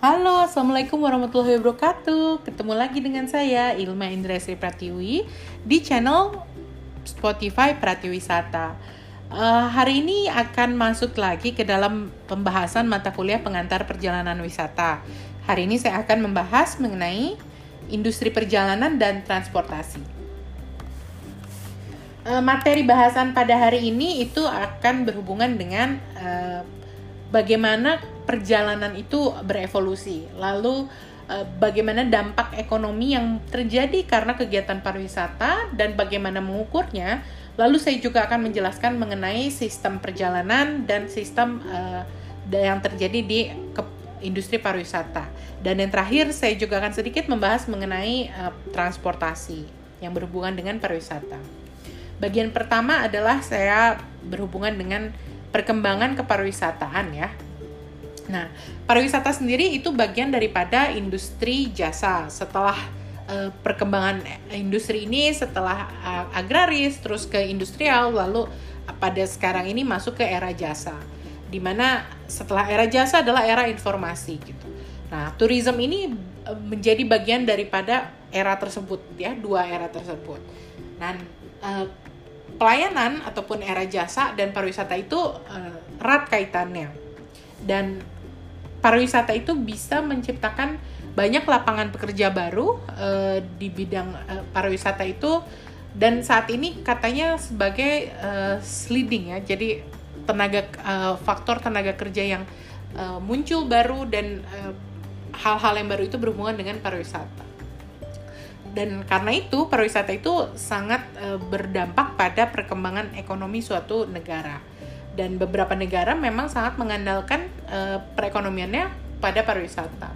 Halo, Assalamualaikum warahmatullahi wabarakatuh. Ketemu lagi dengan saya, Ilma Indrasri Pratiwi Di channel Spotify Pratiwisata. Uh, Hari ini akan masuk lagi ke dalam pembahasan mata kuliah pengantar perjalanan wisata. Hari ini saya akan membahas mengenai industri perjalanan dan transportasi. Uh, Materi bahasan pada hari ini itu akan berhubungan dengan uh, bagaimana perjalanan itu berevolusi. Lalu eh, bagaimana dampak ekonomi yang terjadi karena kegiatan pariwisata dan bagaimana mengukurnya. Lalu saya juga akan menjelaskan mengenai sistem perjalanan dan sistem uh, yang terjadi di industri pariwisata. Dan yang terakhir saya juga akan sedikit membahas mengenai uh, transportasi yang berhubungan dengan pariwisata. Bagian pertama adalah saya berhubungan dengan perkembangan kepariwisataan ya. Nah, pariwisata sendiri itu bagian daripada industri jasa. Setelah uh, perkembangan industri ini setelah uh, agraris terus ke industrial lalu pada sekarang ini masuk ke era jasa. Di mana setelah era jasa adalah era informasi gitu. Nah, tourism ini menjadi bagian daripada era tersebut ya, dua era tersebut. Dan pelayanan ataupun era jasa dan pariwisata itu uh, erat kaitannya. Dan pariwisata itu bisa menciptakan banyak lapangan pekerja baru uh, di bidang uh, pariwisata itu dan saat ini katanya sebagai uh, leading ya. Jadi tenaga uh, faktor tenaga kerja yang uh, muncul baru dan hal-hal uh, yang baru itu berhubungan dengan pariwisata dan karena itu pariwisata itu sangat e, berdampak pada perkembangan ekonomi suatu negara dan beberapa negara memang sangat mengandalkan e, perekonomiannya pada pariwisata.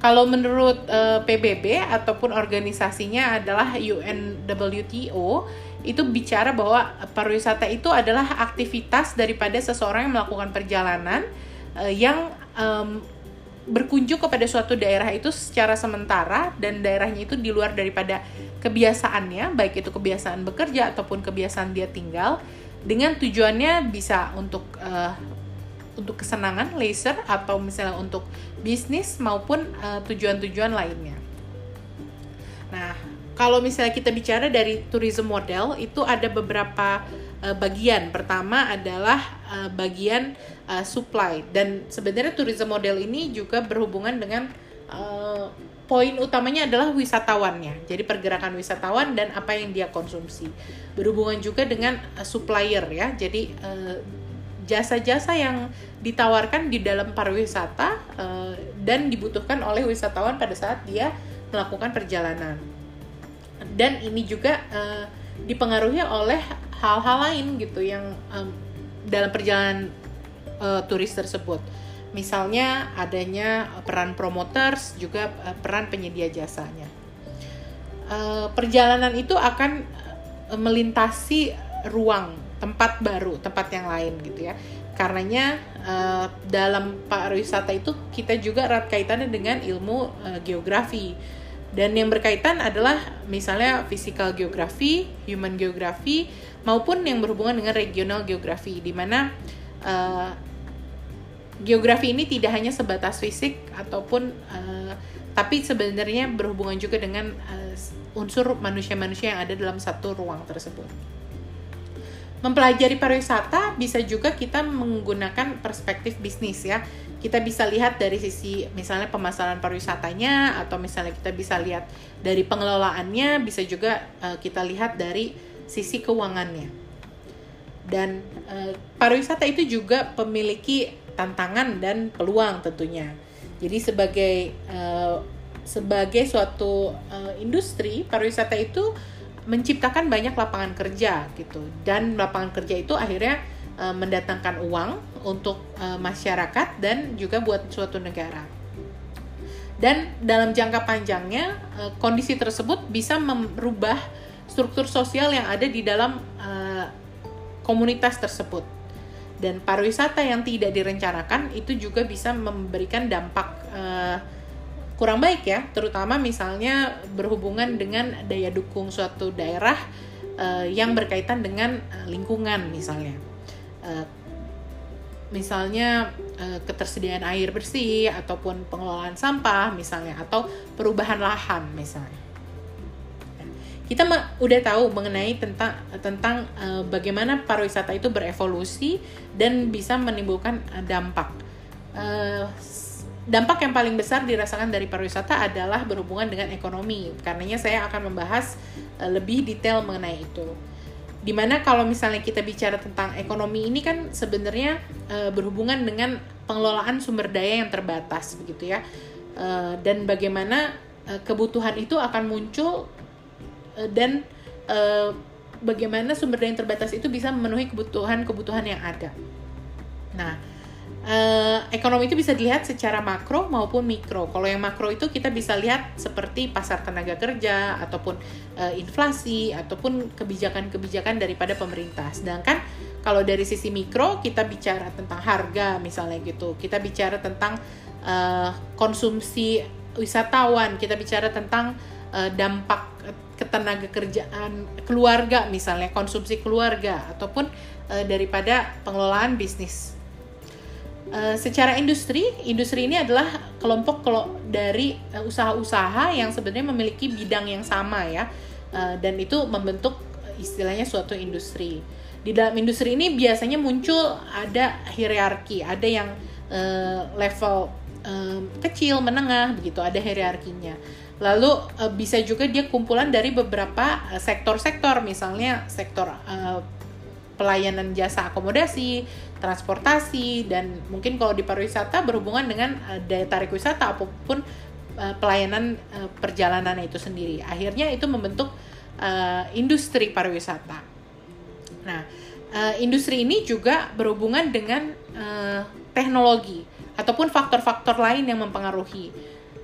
Kalau menurut e, PBB ataupun organisasinya adalah UNWTO itu bicara bahwa pariwisata itu adalah aktivitas daripada seseorang yang melakukan perjalanan e, yang berkunjung kepada suatu daerah itu secara sementara dan daerahnya itu di luar daripada kebiasaannya, baik itu kebiasaan bekerja ataupun kebiasaan dia tinggal, dengan tujuannya bisa untuk uh, untuk kesenangan, leisure atau misalnya untuk bisnis maupun uh, tujuan-tujuan lainnya. Nah, kalau misalnya kita bicara dari tourism model itu ada beberapa uh, bagian. Pertama adalah uh, bagian uh, supply dan sebenarnya tourism model ini juga berhubungan dengan uh, poin utamanya adalah wisatawannya. Jadi pergerakan wisatawan dan apa yang dia konsumsi. Berhubungan juga dengan uh, supplier ya. Jadi uh, jasa-jasa yang ditawarkan di dalam pariwisata uh, dan dibutuhkan oleh wisatawan pada saat dia melakukan perjalanan. Dan ini juga uh, dipengaruhi oleh hal-hal lain gitu yang um, dalam perjalanan uh, turis tersebut. Misalnya adanya peran promoters juga uh, peran penyedia jasanya. Uh, perjalanan itu akan melintasi ruang tempat baru, tempat yang lain gitu ya. Karenanya uh, dalam pariwisata itu kita juga erat kaitannya dengan ilmu geografi dan yang berkaitan adalah misalnya physical geografi, human geografi, maupun yang berhubungan dengan regional geografi, di mana uh, geografi ini tidak hanya sebatas fisik ataupun uh, tapi sebenarnya berhubungan juga dengan uh, unsur manusia-manusia yang ada dalam satu ruang tersebut. Mempelajari pariwisata bisa juga kita menggunakan perspektif bisnis ya kita bisa lihat dari sisi misalnya pemasaran pariwisatanya atau misalnya kita bisa lihat dari pengelolaannya bisa juga uh, kita lihat dari sisi keuangannya. Dan uh, pariwisata itu juga memiliki tantangan dan peluang tentunya. Jadi sebagai uh, sebagai suatu uh, industri pariwisata itu menciptakan banyak lapangan kerja gitu. Dan lapangan kerja itu akhirnya uh, mendatangkan uang untuk uh, masyarakat dan juga buat suatu negara. Dan dalam jangka panjangnya uh, kondisi tersebut bisa merubah struktur sosial yang ada di dalam komunitas tersebut. Dan pariwisata yang tidak direncanakan itu juga bisa memberikan dampak kurang baik ya, terutama misalnya berhubungan dengan daya dukung suatu daerah yang berkaitan dengan lingkungan misalnya Eh, misalnya uh, ketersediaan air bersih ataupun pengelolaan sampah misalnya atau perubahan lahan misalnya kita udah tahu mengenai tentang tentang uh, bagaimana pariwisata itu berevolusi dan bisa menimbulkan dampak. Dampak yang paling besar dirasakan dari pariwisata adalah berhubungan dengan ekonomi. Karenanya saya akan membahas lebih detail mengenai itu. Di mana kalau misalnya kita bicara tentang ekonomi ini kan sebenarnya uh, berhubungan dengan pengelolaan sumber daya yang terbatas begitu ya. Uh, dan bagaimana uh, kebutuhan itu akan muncul Eh, dan uh, bagaimana sumber daya yang terbatas itu bisa memenuhi kebutuhan-kebutuhan yang ada. Nah, uh, ekonomi itu bisa dilihat secara makro maupun mikro. Kalau yang makro itu kita bisa lihat seperti pasar tenaga kerja ataupun uh, inflasi ataupun kebijakan-kebijakan daripada pemerintah. Sedangkan kalau dari sisi mikro kita bicara tentang harga misalnya gitu. Kita bicara tentang uh, konsumsi wisatawan, kita bicara tentang uh, dampak ketenaga kerjaan keluarga misalnya konsumsi keluarga ataupun daripada pengelolaan bisnis. Uh, secara industri, industri ini adalah kelompok dari usaha-usaha yang sebenarnya memiliki bidang yang sama ya, uh, dan itu membentuk istilahnya suatu industri. Di dalam industri ini biasanya muncul ada hierarki, ada yang uh, level uh, kecil, menengah, begitu, ada hierarkinya Lalu uh, bisa juga dia kumpulan dari beberapa eh, sektor-sektor, misalnya sektor uh, pelayanan jasa akomodasi, transportasi, dan mungkin kalau di pariwisata berhubungan dengan uh, daya tarik wisata apa pun uh, pelayanan uh, perjalanan itu sendiri. Akhirnya itu membentuk industri pariwisata. Nah, industri ini juga berhubungan dengan teknologi ataupun faktor-faktor lain yang mempengaruhi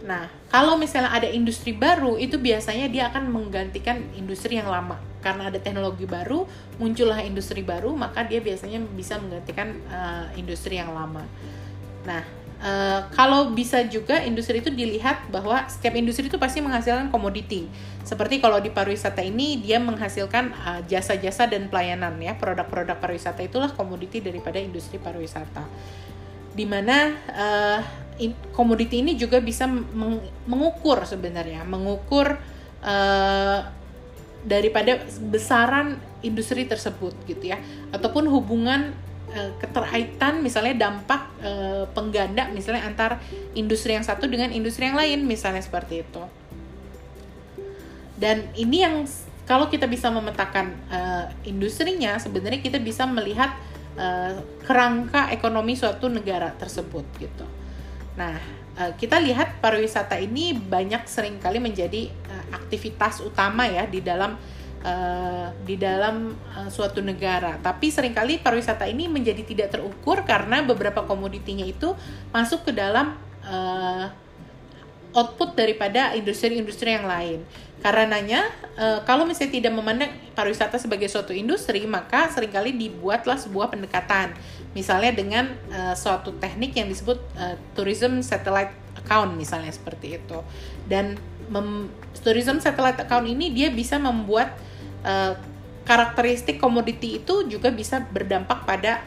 Nah, kalau misalnya ada industri baru, itu biasanya dia akan menggantikan industri yang lama. Karena ada teknologi baru, muncullah industri baru, maka dia biasanya bisa menggantikan uh, industri yang lama. Nah, uh, kalau bisa juga industri itu dilihat bahwa setiap industri itu pasti menghasilkan komoditi. Seperti kalau di pariwisata ini, dia menghasilkan eh, jasa-jasa uh, dan pelayanan ya, produk-produk pariwisata itulah komoditi daripada industri pariwisata. Di mana uh, komoditi ini juga bisa meng mengukur sebenarnya, mengukur uh, daripada besaran industri tersebut gitu ya, ataupun hubungan uh, keterkaitan misalnya dampak uh, pengganda misalnya antar industri yang satu dengan industri yang lain misalnya seperti itu. Dan ini yang kalau kita bisa memetakan uh, industrinya, sebenarnya kita bisa melihat uh, kerangka ekonomi suatu negara tersebut gitu. Nah, uh, kita lihat pariwisata ini banyak sering kali menjadi uh, aktivitas utama ya di dalam uh, di dalam suatu negara. Tapi sering kali pariwisata ini menjadi tidak terukur karena beberapa komoditinya itu masuk ke dalam output daripada industri-industri yang lain. Karenanya, kalau misalnya tidak memandang pariwisata sebagai suatu industri, maka sering kali dibuatlah sebuah pendekatan. Misalnya dengan e, suatu teknik yang disebut e, tourism satellite account, misalnya seperti itu. Dan mem, tourism satellite account ini dia bisa membuat e, karakteristik komoditi itu juga bisa berdampak pada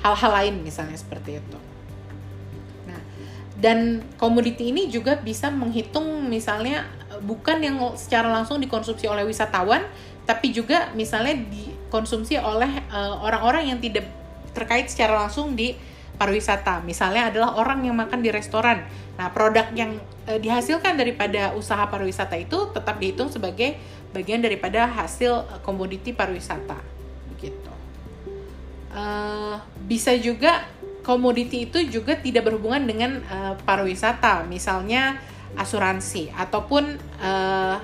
hal-hal lain, misalnya seperti itu dan komoditi ini juga bisa menghitung misalnya bukan yang secara langsung dikonsumsi oleh wisatawan tapi juga misalnya dikonsumsi oleh eh, orang-orang uh, yang tidak terkait secara langsung di pariwisata. Misalnya adalah orang yang makan di restoran. Nah produk yang uh, dihasilkan daripada usaha pariwisata itu tetap dihitung sebagai bagian daripada hasil uh, komoditi pariwisata. Begitu uh, bisa juga komoditi itu juga tidak berhubungan dengan uh, pariwisata, misalnya asuransi ataupun uh,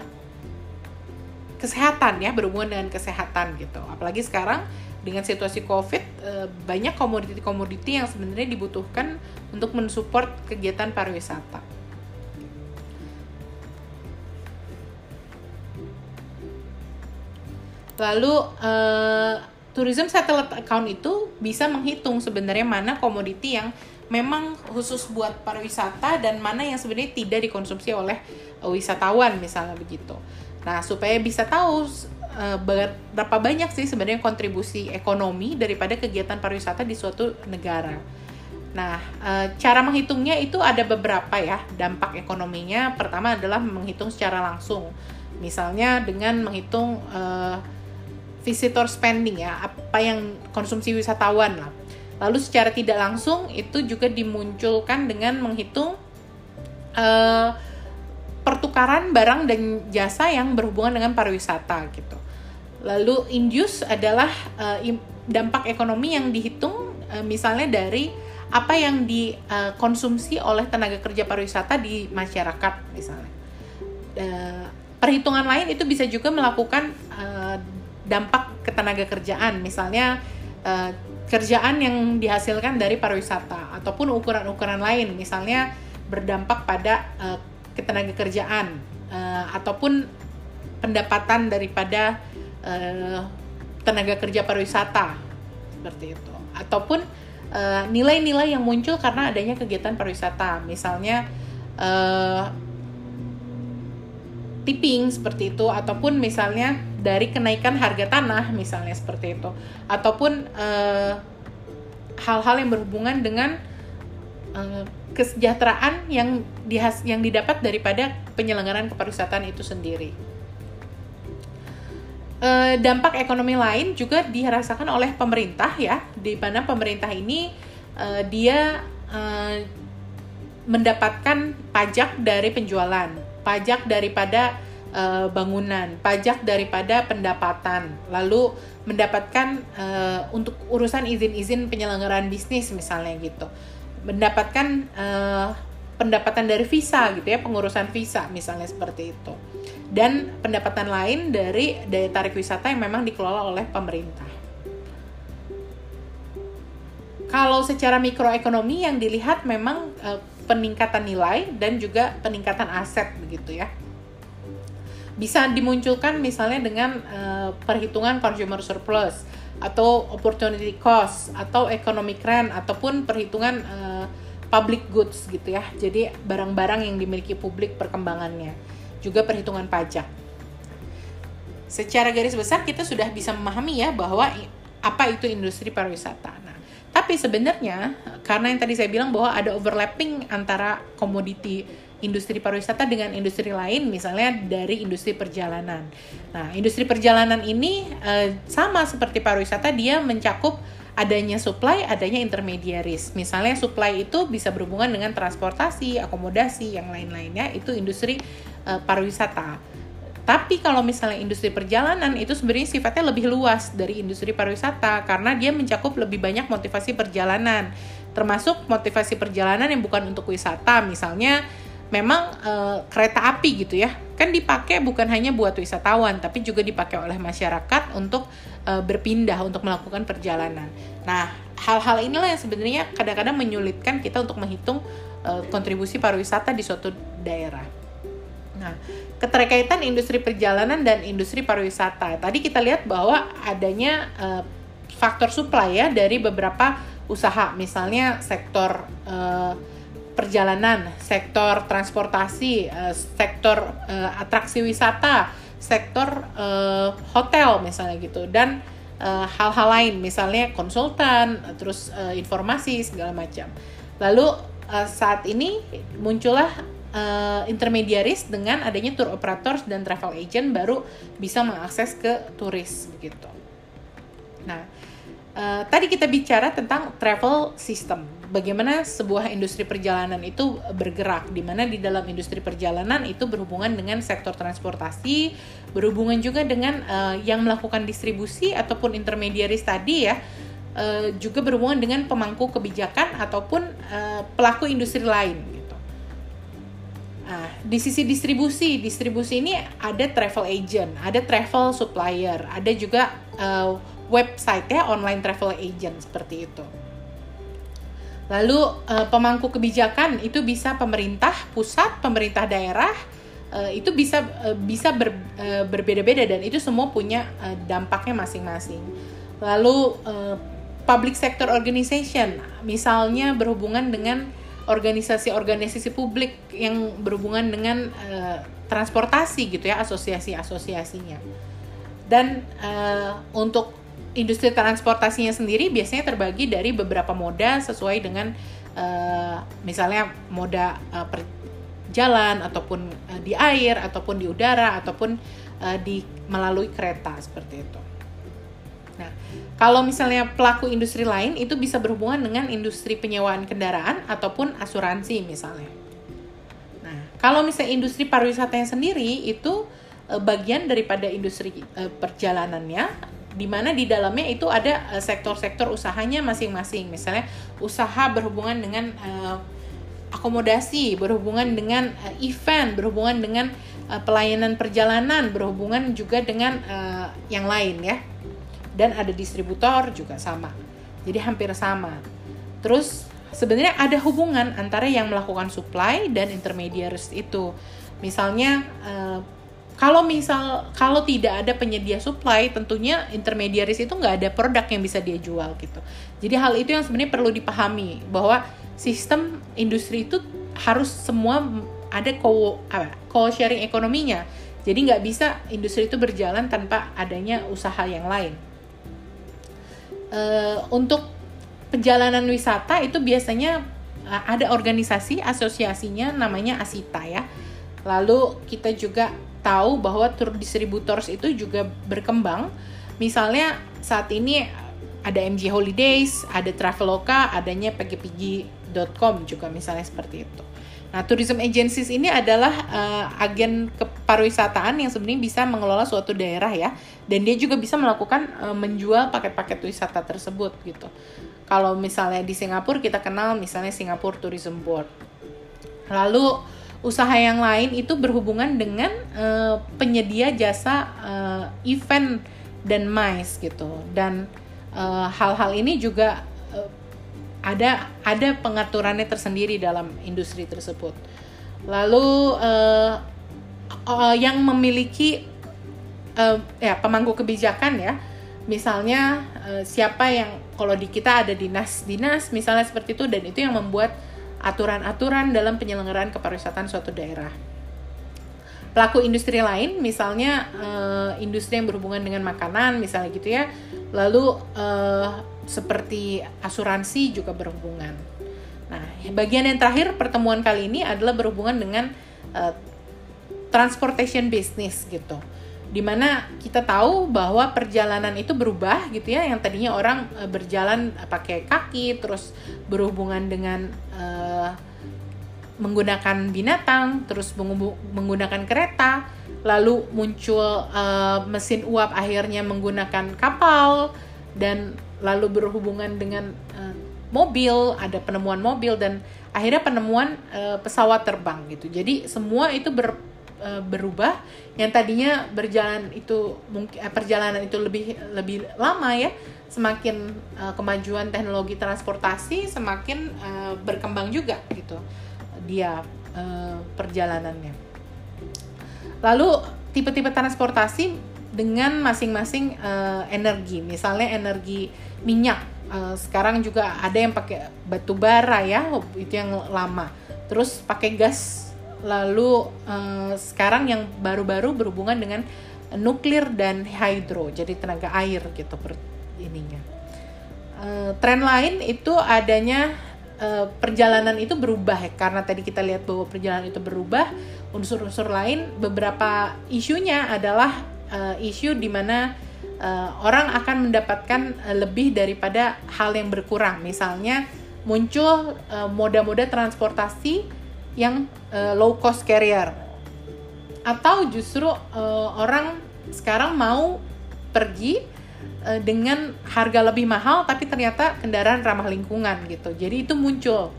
kesehatan ya berhubungan dengan kesehatan gitu. Apalagi sekarang dengan situasi COVID uh, banyak komoditi-komoditi yang sebenarnya dibutuhkan untuk mensupport kegiatan pariwisata. Lalu uh, tourism satellite account itu bisa menghitung sebenarnya mana komoditi yang memang khusus buat pariwisata dan mana yang sebenarnya tidak dikonsumsi oleh wisatawan misalnya begitu. Nah, supaya bisa tahu uh, berapa banyak sih sebenarnya kontribusi ekonomi daripada kegiatan pariwisata di suatu negara. Nah, uh, cara menghitungnya itu ada beberapa ya dampak ekonominya. Pertama adalah menghitung secara langsung, misalnya dengan menghitung uh, visitor spending ya, apa yang konsumsi wisatawan lah. Lalu secara tidak langsung itu juga dimunculkan dengan menghitung uh, pertukaran barang dan jasa yang berhubungan dengan pariwisata gitu. Lalu induce adalah uh, dampak ekonomi yang dihitung uh, misalnya dari apa yang dikonsumsi uh, oleh tenaga kerja pariwisata di masyarakat misalnya. Uh, perhitungan lain itu bisa juga melakukan uh, dampak ketenaga kerjaan misalnya uh, kerjaan yang dihasilkan dari pariwisata ataupun ukuran-ukuran lain misalnya berdampak pada uh, ketenaga kerjaan uh, ataupun pendapatan daripada uh, tenaga kerja pariwisata seperti itu. Ataupun nilai-nilai uh, yang muncul karena adanya kegiatan pariwisata. Misalnya uh, tipping seperti itu. Ataupun misalnya dari kenaikan harga tanah misalnya seperti itu. Ataupun hal-hal uh, yang berhubungan dengan uh, kesejahteraan yang dihas yang didapat daripada penyelenggaraan kepariwisataan itu sendiri. E, dampak ekonomi lain juga dirasakan oleh pemerintah ya, di mana pemerintah ini e, dia e, mendapatkan pajak dari penjualan, pajak daripada e, bangunan, pajak daripada pendapatan, lalu mendapatkan e, untuk urusan izin-izin penyelenggaraan bisnis misalnya gitu. Mendapatkan uh, pendapatan dari visa gitu ya pengurusan visa misalnya seperti itu dan pendapatan lain dari daya tarik wisata yang memang dikelola oleh pemerintah kalau secara mikroekonomi yang dilihat memang uh, peningkatan nilai dan juga peningkatan aset begitu ya bisa dimunculkan misalnya dengan uh, perhitungan consumer surplus atau opportunity cost atau economic rent ataupun perhitungan uh, public goods gitu ya. Jadi barang-barang yang dimiliki publik perkembangannya. Juga perhitungan pajak. Secara garis besar kita sudah bisa memahami ya bahwa apa itu industri pariwisata. Nah, tapi sebenarnya karena yang tadi saya bilang bahwa ada overlapping antara komoditi industri pariwisata dengan industri lain, misalnya dari industri perjalanan. Nah, industri perjalanan ini uh, sama seperti pariwisata, dia mencakup adanya supply, adanya intermediaries. Misalnya supply itu bisa berhubungan dengan transportasi, akomodasi, yang lain-lainnya, itu industri uh, pariwisata. Tapi kalau misalnya industri perjalanan itu sebenarnya sifatnya lebih luas dari industri pariwisata karena dia mencakup lebih banyak motivasi perjalanan, termasuk motivasi perjalanan yang bukan untuk wisata, misalnya memang uh, kereta api gitu ya kan dipakai bukan hanya buat wisatawan tapi juga dipakai oleh masyarakat untuk uh, berpindah untuk melakukan perjalanan. Nah hal-hal inilah yang sebenarnya kadang-kadang menyulitkan kita untuk menghitung uh, kontribusi pariwisata di suatu daerah. Nah keterkaitan industri perjalanan dan industri pariwisata tadi kita lihat bahwa adanya uh, faktor supply ya dari beberapa usaha misalnya sektor uh, perjalanan, sektor transportasi, uh, sektor uh, atraksi wisata, sektor uh, hotel misalnya gitu dan hal-hal uh, lain misalnya konsultan, terus uh, informasi segala macam. Lalu uh, saat ini muncullah uh, intermediaris dengan adanya tour operators dan travel agent baru bisa mengakses ke turis begitu. Nah, Uh, tadi kita bicara tentang travel system, bagaimana sebuah industri perjalanan itu bergerak, di mana di dalam industri perjalanan itu berhubungan dengan sektor transportasi, berhubungan juga dengan uh, yang melakukan distribusi ataupun intermediaris tadi ya, uh, juga berhubungan dengan pemangku kebijakan ataupun uh, pelaku industri lain. Gitu. Nah, di sisi distribusi, distribusi ini ada travel agent, ada travel supplier, ada juga uh, website ya online travel agent seperti itu. Lalu uh, pemangku kebijakan itu bisa pemerintah pusat, pemerintah daerah uh, itu bisa uh, bisa ber, berbeda-beda dan itu semua punya dampaknya masing-masing. Lalu public sector organization misalnya berhubungan dengan organisasi-organisasi publik yang berhubungan dengan transportasi gitu ya asosiasi-asosiasinya Dan untuk industri transportasinya sendiri biasanya terbagi dari beberapa moda sesuai dengan uh, misalnya moda uh, per jalan ataupun uh, di air ataupun di udara ataupun uh, di melalui kereta seperti itu. Nah, kalau misalnya pelaku industri lain itu bisa berhubungan dengan industri penyewaan kendaraan ataupun asuransi misalnya. Nah, kalau misalnya industri pariwisatanya sendiri itu bagian daripada industri perjalanannya di mana di dalamnya itu ada sektor-sektor usahanya masing-masing. Misalnya usaha berhubungan dengan uh, akomodasi, berhubungan dengan uh, event, berhubungan dengan uh, pelayanan perjalanan, berhubungan juga dengan uh, yang lain ya. Dan ada distributor juga sama. Jadi hampir sama. Terus sebenarnya ada hubungan antara yang melakukan supply dan intermediaries itu. Misalnya uh, kalau misal kalau tidak ada penyedia supply tentunya intermediaries itu nggak ada produk yang bisa dia jual gitu jadi hal itu yang sebenarnya perlu dipahami bahwa sistem industri itu harus semua ada co apa, co sharing ekonominya. Jadi nggak bisa industri itu berjalan tanpa adanya usaha yang lain. Uh, untuk perjalanan wisata itu biasanya uh, ada organisasi asosiasinya namanya Asita ya. Lalu kita juga tahu bahwa tour distributors itu juga berkembang. Misalnya saat ini ada MJ Holidays, ada Traveloka, adanya pagi-pagi.com juga misalnya seperti itu. Nah, tourism agencies ini adalah uh, agen kepariwisataan yang sebenarnya bisa mengelola suatu daerah ya, dan dia juga bisa melakukan uh, menjual paket-paket wisata tersebut gitu. Kalau misalnya di Singapura kita kenal misalnya Singapore Tourism Board. Lalu usaha yang lain itu berhubungan dengan uh, penyedia jasa uh, event dan MICE gitu dan Eh, hal-hal uh, ini juga uh, ada ada pengaturannya tersendiri dalam industri tersebut. Lalu uh, uh, yang memiliki uh, ya pemangku kebijakan ya, misalnya uh, siapa yang kalau di kita ada dinas-dinas misalnya seperti itu dan itu yang membuat aturan-aturan dalam penyelenggaraan kepariwisataan suatu daerah. Pelaku industri lain misalnya uh, industri yang berhubungan dengan makanan misalnya gitu ya lalu uh, seperti asuransi juga berhubungan. Nah bagian yang terakhir pertemuan kali ini adalah berhubungan dengan uh, transportation business gitu di mana kita tahu bahwa perjalanan itu berubah gitu ya yang tadinya orang uh, berjalan pakai kaki terus berhubungan dengan uh, menggunakan binatang, terus menggunakan kereta, lalu muncul uh, mesin uap akhirnya menggunakan kapal dan lalu berhubungan dengan uh, mobil, ada penemuan mobil dan akhirnya penemuan uh, pesawat terbang gitu. Jadi semua itu ber, uh, berubah. Yang tadinya berjalan itu mungkin uh, perjalanan itu lebih lebih lama ya. Semakin uh, kemajuan teknologi transportasi semakin uh, berkembang juga gitu dia uh, perjalanannya. Lalu tipe-tipe transportasi dengan masing-masing uh, energi, misalnya energi minyak. Uh, sekarang juga ada yang pakai batu bara ya, itu yang lama. Terus pakai gas. Lalu uh, sekarang yang baru-baru berhubungan dengan nuklir dan hydro, jadi tenaga air gitu per ininya. Uh, tren lain itu adanya uh, perjalanan itu berubah ya karena tadi kita lihat bahwa perjalanan itu berubah unsur-unsur lain beberapa isunya adalah uh, isu di mana uh, orang akan mendapatkan uh, lebih daripada hal yang berkurang misalnya muncul moda-moda transportasi yang uh, low cost carrier atau justru uh, orang sekarang mau pergi uh, dengan harga lebih mahal tapi ternyata kendaraan ramah lingkungan gitu. Jadi itu muncul.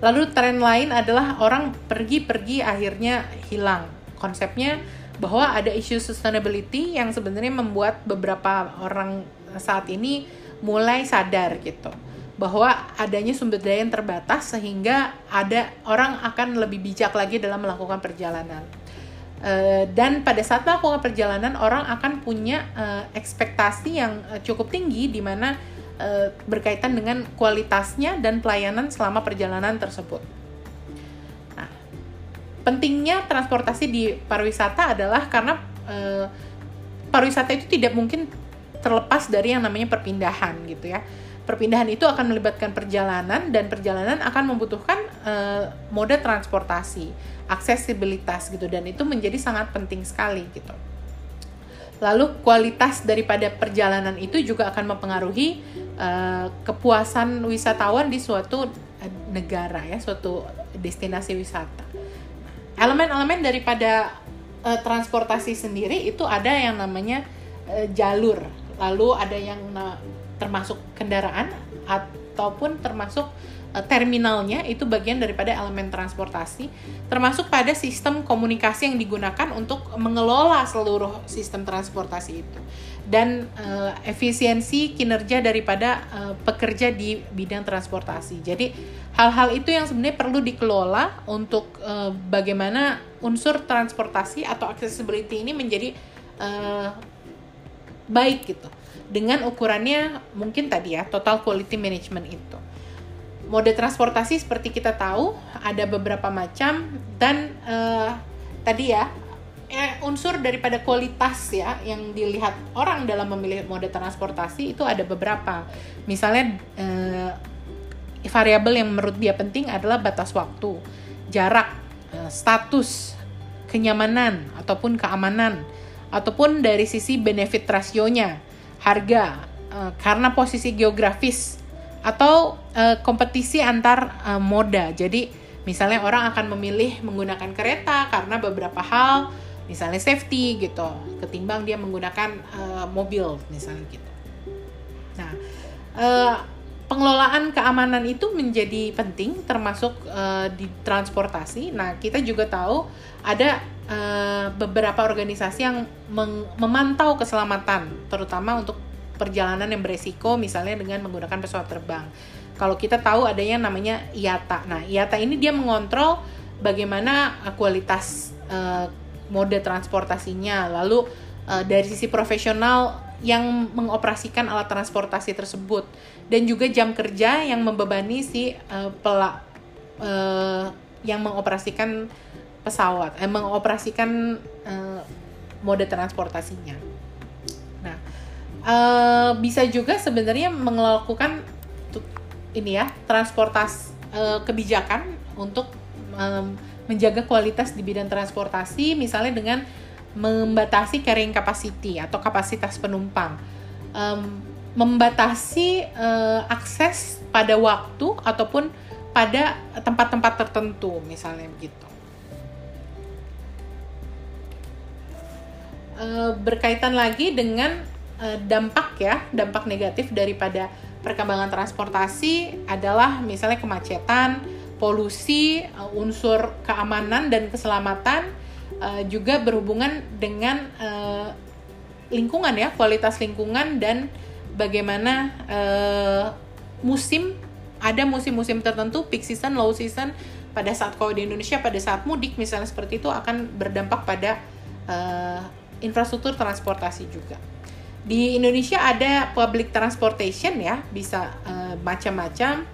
Lalu tren lain adalah orang pergi-pergi akhirnya hilang. Konsepnya bahwa ada isu sustainability yang sebenarnya membuat beberapa orang saat ini mulai sadar gitu bahwa adanya sumber daya yang terbatas sehingga ada orang akan lebih bijak lagi dalam melakukan perjalanan. Uh, dan pada saat melakukan perjalanan orang akan punya uh, ekspektasi yang uh, cukup tinggi di mana uh, berkaitan dengan kualitasnya dan pelayanan selama perjalanan tersebut. Nah, pentingnya transportasi di pariwisata adalah karena pariwisata itu tidak mungkin terlepas dari yang namanya perpindahan gitu ya. Perpindahan itu akan melibatkan perjalanan dan perjalanan akan membutuhkan uh, mode transportasi, aksesibilitas gitu dan itu menjadi sangat penting sekali gitu. Lalu kualitas daripada perjalanan itu juga akan mempengaruhi uh, kepuasan wisatawan di suatu negara ya, suatu destinasi wisata. Elemen-elemen daripada uh, transportasi sendiri itu ada yang namanya uh, jalur, lalu ada yang termasuk kendaraan ataupun termasuk Eh, terminalnya itu bagian daripada elemen transportasi termasuk pada sistem komunikasi yang digunakan untuk mengelola seluruh sistem transportasi itu dan uh, efisiensi kinerja daripada uh, pekerja di bidang transportasi. Jadi hal-hal itu yang sebenarnya perlu dikelola untuk uh, bagaimana unsur transportasi atau accessibility ini menjadi uh, baik gitu. Dengan ukurannya mungkin tadi ya total quality management itu. Mode transportasi seperti kita tahu ada beberapa macam dan uh, tadi ya eh, unsur daripada kualitas ya yang dilihat orang dalam memilih mode transportasi itu ada beberapa. Misalnya uh, variabel yang menurut dia penting adalah batas waktu jarak uh, status kenyamanan ataupun keamanan ataupun dari sisi benefit rasionya harga uh, karena posisi geografis atau uh, kompetisi antar uh, moda. Jadi misalnya orang akan memilih menggunakan kereta karena beberapa hal, misalnya safety gitu, ketimbang dia menggunakan uh, mobil misalnya gitu. Nah, uh, pengelolaan keamanan itu menjadi penting termasuk uh, di transportasi. Nah, kita juga tahu ada uh, beberapa organisasi yang memantau keselamatan, terutama untuk perjalanan yang beresiko misalnya dengan menggunakan pesawat terbang. Kalau kita tahu ada yang namanya IATA. Nah, IATA ini dia mengontrol bagaimana uh, kualitas uh, mode transportasinya. Lalu uh, dari sisi profesional yang mengoperasikan alat transportasi tersebut dan juga jam kerja yang membebani si uh, pelak uh, yang mengoperasikan pesawat, eh, mengoperasikan uh, mode transportasinya. Nah, uh, bisa juga sebenarnya melakukan ini ya transportasi uh, kebijakan untuk um, menjaga kualitas di bidang transportasi misalnya dengan membatasi carrying capacity atau kapasitas penumpang um, membatasi uh, akses pada waktu ataupun pada tempat-tempat tertentu misalnya begitu uh, berkaitan lagi dengan Eh, dampak ya, dampak negatif daripada perkembangan transportasi adalah misalnya kemacetan, polusi, uh, unsur keamanan dan keselamatan juga berhubungan dengan lingkungan ya, kualitas lingkungan dan bagaimana musim ada musim-musim tertentu peak season, low season pada saat kalau di Indonesia pada saat mudik misalnya seperti itu akan berdampak pada infrastruktur transportasi juga. Di Indonesia ada public transportation ya bisa uh, macam-macam.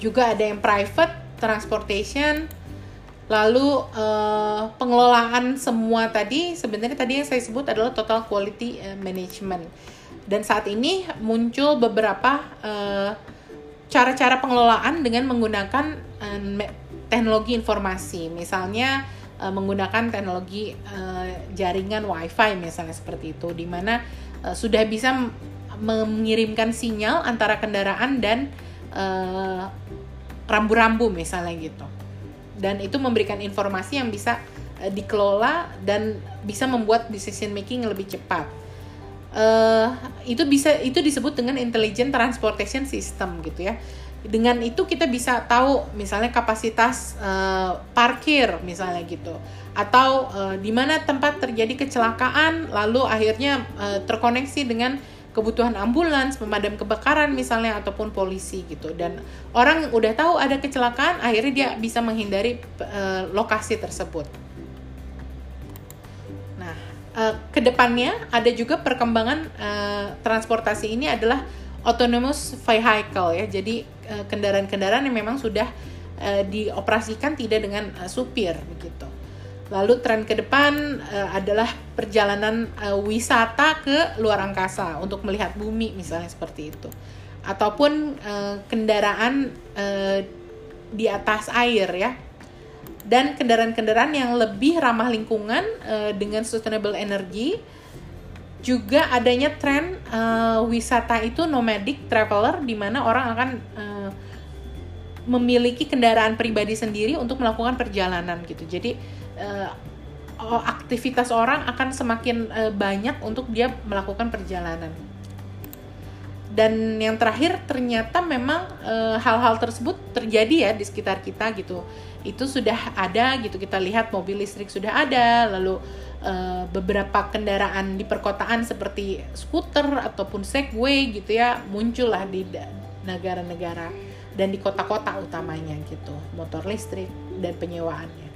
Juga ada yang private transportation. Lalu uh, pengelolaan semua tadi sebenarnya tadi yang saya sebut adalah total quality eh, management. Dan saat ini muncul beberapa cara-cara uh, pengelolaan dengan menggunakan uh, teknologi informasi. Misalnya uh, menggunakan teknologi uh, jaringan WiFi misalnya seperti itu, di mana uh, sudah bisa mengirimkan sinyal antara kendaraan dan rambu-rambu uh, misalnya gitu, dan itu memberikan informasi yang bisa uh, dikelola dan bisa membuat decision making lebih cepat. Uh, itu bisa itu disebut dengan intelligent transportation system gitu ya dengan itu kita bisa tahu misalnya kapasitas uh, parkir misalnya gitu atau uh, di mana tempat terjadi kecelakaan lalu akhirnya uh, terkoneksi dengan kebutuhan ambulans, pemadam kebakaran misalnya ataupun polisi gitu dan orang udah tahu ada kecelakaan akhirnya dia bisa menghindari uh, lokasi tersebut. Nah, uh, ke depannya ada juga perkembangan uh, transportasi ini adalah autonomous vehicle ya. Jadi kendaraan-kendaraan yang memang sudah uh, dioperasikan tidak dengan uh, supir begitu. Lalu tren ke depan adalah perjalanan wisata ke luar angkasa untuk melihat bumi misalnya seperti itu. Ataupun kendaraan di atas air ya. Dan kendaraan-kendaraan yang lebih ramah lingkungan dengan sustainable energy juga adanya tren uh, wisata itu nomadic traveler di mana orang akan uh, memiliki kendaraan pribadi sendiri untuk melakukan perjalanan gitu. Jadi uh, aktivitas orang akan semakin uh, banyak untuk dia melakukan perjalanan. Dan yang terakhir ternyata memang hal-hal uh, tersebut terjadi ya di sekitar kita gitu. Itu sudah ada gitu kita lihat mobil listrik sudah ada, lalu uh, beberapa kendaraan di perkotaan seperti skuter ataupun segway gitu ya muncullah di negara-negara dan di kota-kota utamanya gitu motor listrik dan penyewaannya.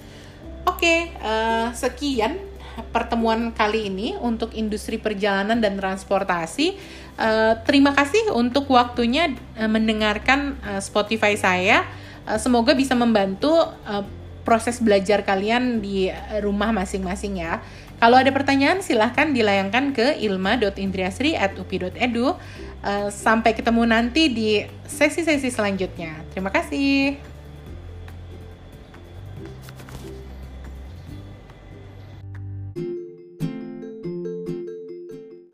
Oke, uh, sekian pertemuan kali ini untuk industri perjalanan dan transportasi. Uh, terima kasih untuk waktunya uh, mendengarkan uh, Spotify saya. Uh, semoga bisa membantu uh, proses belajar kalian di rumah masing-masing ya. Kalau ada pertanyaan silahkan dilayangkan ke ilma.indriasri@upi.edu. Uh, sampai ketemu nanti di sesi-sesi selanjutnya. Terima kasih.